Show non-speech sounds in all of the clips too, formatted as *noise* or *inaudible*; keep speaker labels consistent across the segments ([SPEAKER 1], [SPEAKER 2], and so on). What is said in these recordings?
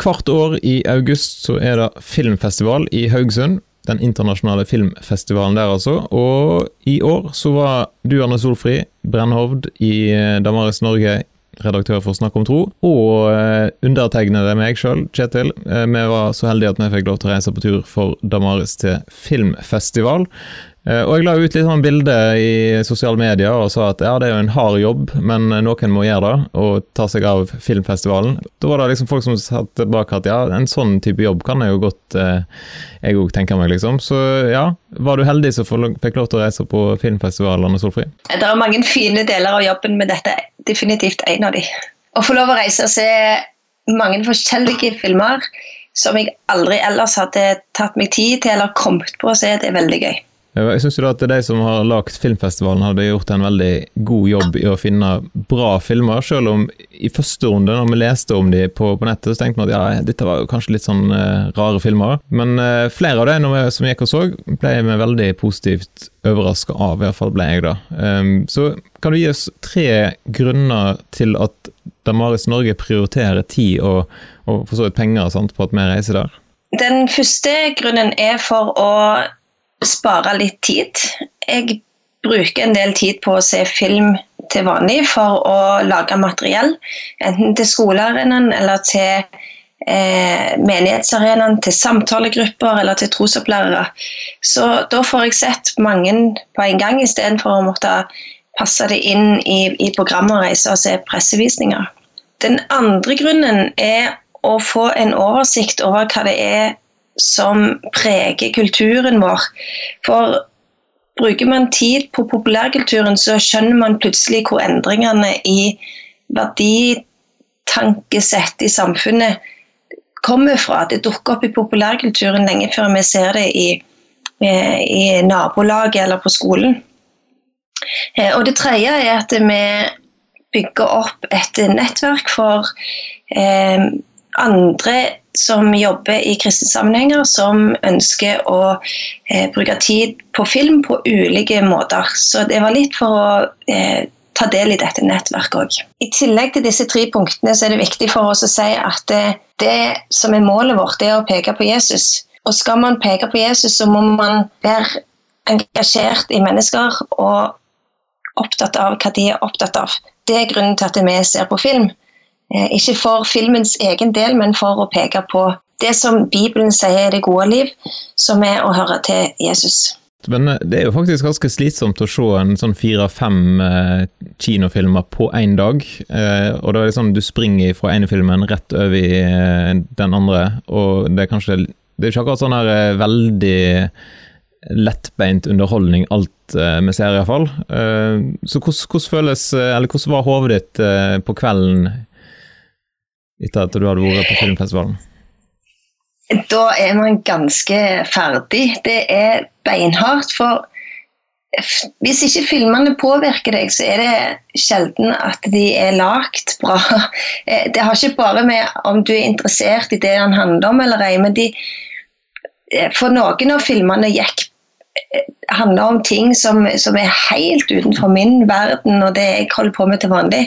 [SPEAKER 1] Hvert år i august så er det filmfestival i Haugesund. Den internasjonale filmfestivalen der, altså. Og i år så var du, Anne Solfri, Brennhovd i Damaris Norge, redaktør for Snakk om tro, og eh, undertegnede meg sjøl, Kjetil. Eh, vi var så heldige at vi fikk lov til å reise på tur for Damaris til filmfestival. Eh, og jeg la ut litt sånn bilde i sosiale medier og sa at ja, det er jo en hard jobb, men noen må gjøre det, og ta seg av filmfestivalen. Da var det liksom folk som satt tilbake at ja, en sånn type jobb kan jeg jo godt eh, jeg òg tenke meg, liksom. Så ja, var du heldig som fikk lov til å reise på filmfestivalene Solfri?
[SPEAKER 2] Det er mange fine deler av jobben, men dette er definitivt en av de. Å få lov å reise og se mange forskjellige filmer som jeg aldri ellers hadde tatt meg tid til eller kommet på å se, det er veldig gøy.
[SPEAKER 1] Jeg syns at de som har lagd filmfestivalen, hadde gjort en veldig god jobb i å finne bra filmer. Selv om i første runde, når vi leste om de på, på nettet, så tenkte vi at ja, dette var kanskje litt sånn uh, rare filmer. Men uh, flere av de som gikk og så, ble vi veldig positivt overraska av. I hvert fall ble jeg da. Um, så kan du gi oss tre grunner til at Damaris Norge prioriterer tid og, og for så vidt penger sant, på at vi reiser der?
[SPEAKER 2] Den første grunnen er for å spare litt tid. Jeg bruker en del tid på å se film til vanlig for å lage materiell. Enten til skolearenaen eller til eh, menighetsarenaen, til samtalegrupper eller til trosopplærere. Så da får jeg sett mange på en gang istedenfor å måtte passe det inn i, i programmet og reise og se pressevisninger. Den andre grunnen er å få en oversikt over hva det er som preger kulturen vår. For bruker man tid på populærkulturen, så skjønner man plutselig hvor endringene i verditankesett i samfunnet kommer fra. Det dukker opp i populærkulturen lenge før vi ser det i, eh, i nabolaget eller på skolen. Eh, og det tredje er at vi bygger opp et nettverk for eh, andre som jobber i kristne sammenhenger, som ønsker å eh, bruke tid på film på ulike måter. Så det var litt for å eh, ta del i dette nettverket òg. I tillegg til disse tre punktene så er det viktig for oss å si at det, det som er målet vårt, er å peke på Jesus. Og skal man peke på Jesus, så må man være engasjert i mennesker og opptatt av hva de er opptatt av. Det er grunnen til at vi ser på film. Eh, ikke for filmens egen del, men for å peke på det som Bibelen sier er det gode liv, som er å høre til Jesus.
[SPEAKER 1] Men eh, det er jo faktisk ganske slitsomt å se en sånn fire-fem eh, kinofilmer på én dag. Og det er liksom du springer fra ene filmen rett over i den andre, og det er kanskje Det er ikke akkurat sånn her veldig lettbeint underholdning alt vi ser, iallfall. Så hvordan, hvordan føles Eller hvordan var hodet ditt på kvelden etter at du hadde vært på filmfestivalen?
[SPEAKER 2] Da er man ganske ferdig. Det er beinhardt. For hvis ikke filmene påvirker deg, så er det sjelden at de er lagd bra. Eh, det har ikke bare med om du er interessert i det den handler om eller ei, men de, eh, for noen av filmene gikk eh, handler om ting som, som, er helt utenfor min verden og det jeg holder på med til vanlig.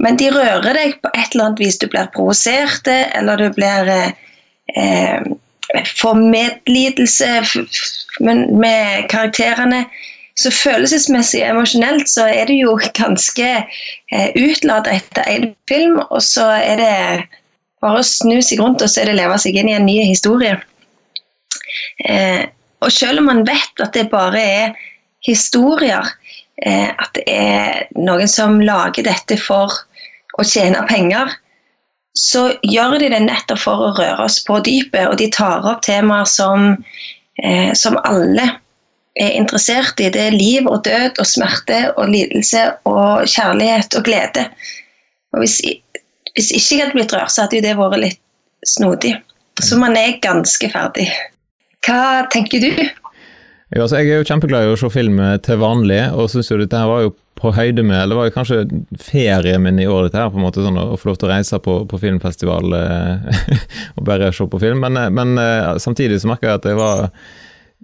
[SPEAKER 2] Men de rører deg på et eller annet vis. Du blir provosert, eller du blir eh, får medlidelse med karakterene. Så følelsesmessig og emosjonelt så er det jo ganske eh, utlada etter en film, og så er det bare å snu seg rundt og så er det leve seg inn i en ny historie. Eh, og selv om man vet at det bare er historier, eh, at det er noen som lager dette for å tjene penger, så gjør de det nettopp for å røre oss på dypet. Og de tar opp temaer som, eh, som alle er interessert i. Det er liv og død og smerte og lidelse og kjærlighet og glede. Og hvis, hvis ikke jeg hadde blitt rørt, så hadde jo det vært litt snodig. Så man er ganske ferdig. Hva tenker du?
[SPEAKER 1] Ja, altså, jeg er jo kjempeglad i å se film til vanlig, og syns jo dette her var jo på høyde med Eller var jo kanskje ferien min i år, dette her, på en måte sånn å få lov til å reise på, på filmfestival eh, *laughs* og bare se på film. Men, eh, men eh, samtidig så merka jeg at jeg var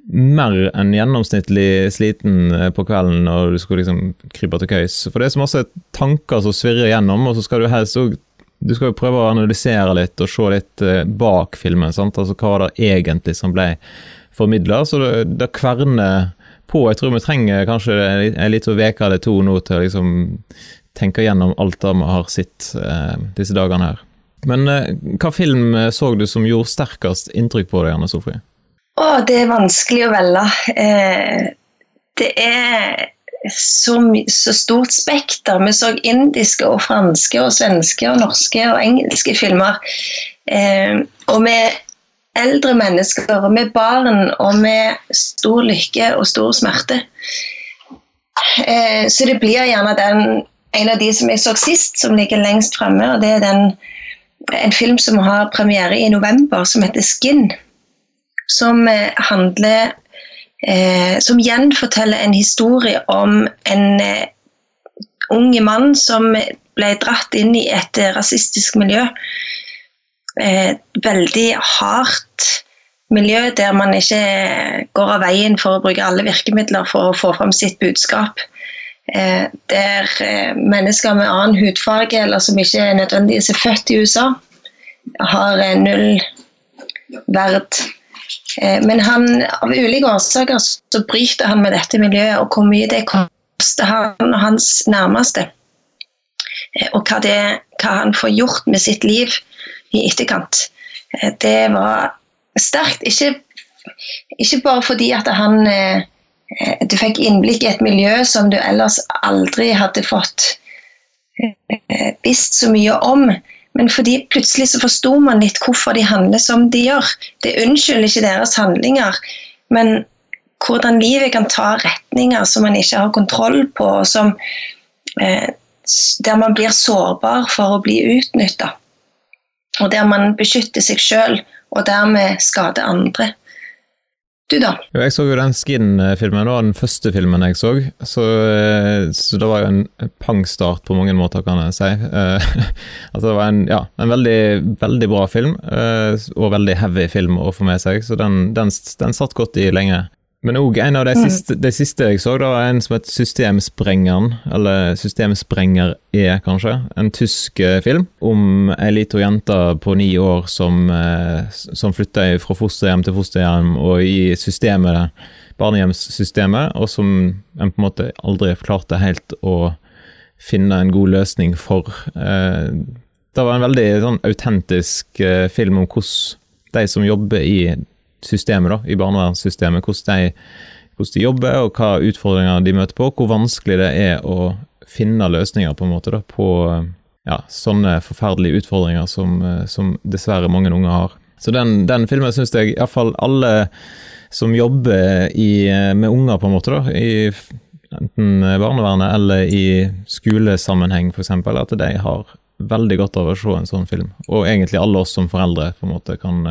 [SPEAKER 1] mer enn gjennomsnittlig sliten på kvelden når du skulle liksom krype til køys. For det er så masse tanker som svirrer gjennom, og så skal du helst òg Du skal jo prøve å analysere litt og se litt eh, bak filmen. sant? Altså Hva var det egentlig som ble formidla? Så det, det kverner på. Jeg tror vi trenger kanskje en liten uke eller to nå til å liksom tenke gjennom alt det vi har sett eh, disse dagene her. Men eh, hva film så du som gjorde sterkest inntrykk på deg, Anne Sofie?
[SPEAKER 2] Å, det er vanskelig å velge. Eh, det er så, så, stort spekter. Vi så indiske og franske og svenske og norske og engelske filmer. Eh, og med eldre mennesker med barn og med stor lykke og stor smerte. Eh, så det blir gjerne den, en av de som jeg så sist, som ligger lengst fremme. Og det er den, en film som har premiere i november, som heter 'Skin'. Som eh, handler eh, som gjenforteller en historie om en eh, ung mann som ble dratt inn i et rasistisk miljø. Eh, veldig hardt miljø der man ikke går av veien for å bruke alle virkemidler for å få fram sitt budskap. Eh, der eh, mennesker med annen hudfarge, eller som ikke nødvendigvis er født i USA, har null verd men han, av ulike årsaker så bryter han med dette miljøet, og hvor mye det koster han og hans nærmeste. Og hva, det, hva han får gjort med sitt liv i etterkant. Eh, det var sterkt. Ikke, ikke bare fordi at han Du fikk innblikk i et miljø som du ellers aldri hadde fått visst så mye om. Men fordi plutselig så forsto man litt hvorfor de handler som de gjør. Det unnskylder ikke deres handlinger, men hvordan livet kan ta retninger som man ikke har kontroll på, og som, eh, der man blir sårbar for å bli utnytta. Og der man beskytter seg sjøl, og dermed skader andre. Du, da?
[SPEAKER 1] Jo, jeg så jo den Skin-filmen, det var den første filmen jeg så. Så, eh, så det var jo en pangstart på mange måter, kan jeg si. Uh, *laughs* altså det var en, ja, en veldig, veldig bra film, uh, og veldig heavy film å få med seg, så den, den, den satt godt i lenge. Men òg en av de mm. siste, de siste, jeg så, da var en som het Systemsprengeren, eller Systemsprenger E, kanskje. En tysk eh, film om ei lita jente på ni år som, eh, som flytter fra fosterhjem til fosterhjem og i systemet, barnehjemssystemet, og som en på en måte aldri klarte helt å finne en god løsning for. Eh, det var en veldig sånn autentisk film om hvordan de som jobber i systemet, da, i barnevernssystemet. Hvordan de, hvordan de, jobber, og hva utfordringer de møter på. Hvor vanskelig det er å finne løsninger på en måte da, på ja, sånne forferdelige utfordringer som, som, dessverre mange unger har. Så den, den filmen syns jeg iallfall alle som jobber i, med unger, på en måte, da, i enten barnevernet eller i skolesammenheng f.eks., at de har veldig godt av å se en sånn film. Og egentlig alle oss som foreldre på en måte kan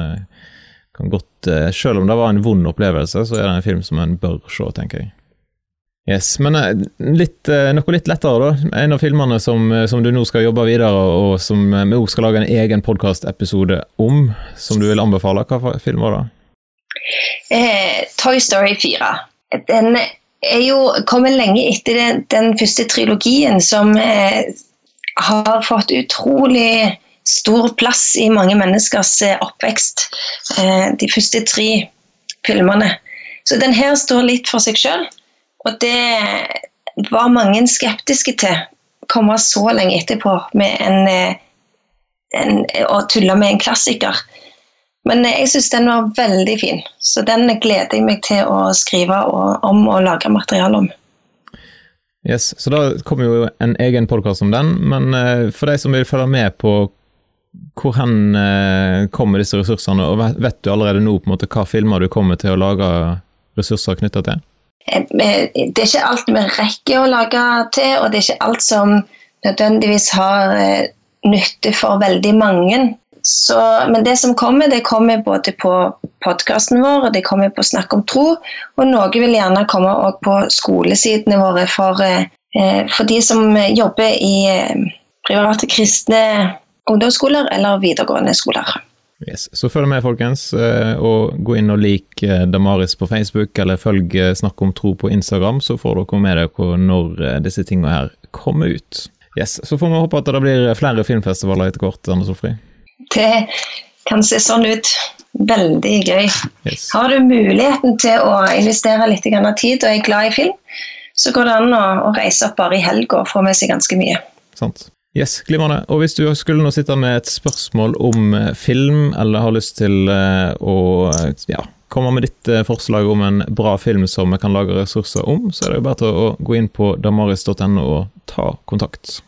[SPEAKER 1] kan godt, uh, Selv om det var en vond opplevelse, så er det en film som en bør se, tenker jeg. Yes, Men eh, litt, eh, noe litt lettere, da. En av filmene som, som du nå skal jobbe videre, og som vi òg skal lage en egen podkastepisode om, som du vil anbefale. Hva film var det?
[SPEAKER 2] Eh, Toy Story 4. Den er jo kommet lenge etter den, den første trilogien, som eh, har fått utrolig stor plass i mange menneskers eh, oppvekst. Eh, de første tre filmene. Så den her står litt for seg sjøl, og det var mange skeptiske til. Komme så lenge etterpå med en, eh, en, og tulle med en klassiker. Men jeg syns den var veldig fin, så den gleder jeg meg til å skrive om og lage materiale om.
[SPEAKER 1] Yes, Så da kommer jo en egen podkast om den, men for de som vil følge med på hvor hen eh, kommer disse ressursene, og vet du allerede nå på en måte hva filmer du kommer til å lage ressurser knytta til?
[SPEAKER 2] Eh, det er ikke alt vi rekker å lage til, og det er ikke alt som nødvendigvis har eh, nytte for veldig mange. Så, men det som kommer, det kommer både på podkasten vår og det kommer på Snakk om tro. Og noe vil gjerne komme også på skolesidene våre for, for de som jobber i private kristne ungdomsskoler eller videregående skoler.
[SPEAKER 1] Yes. Så følg med, folkens, eh, og gå inn og lik eh, Damaris på Facebook, eller følg eh, Snakk om tro på Instagram, så får dere med dere når disse tingene her kommer ut. Yes, Så får vi håpe at det blir flere filmfestivaler etter hvert, Anne Sofri.
[SPEAKER 2] Det kan se sånn ut. Veldig gøy.
[SPEAKER 1] Yes.
[SPEAKER 2] Har du muligheten til å investere litt av tid og er glad i film, så går det an å, å reise opp bare i helga og få med seg ganske mye.
[SPEAKER 1] Sant. Yes, glimrende. Og hvis du skulle nå sitte med et spørsmål om eh, film, eller har lyst til eh, å eh, ja, komme med ditt forslag om en bra film som vi kan lage ressurser om, så er det jo bare til å gå inn på damaris.no og ta kontakt.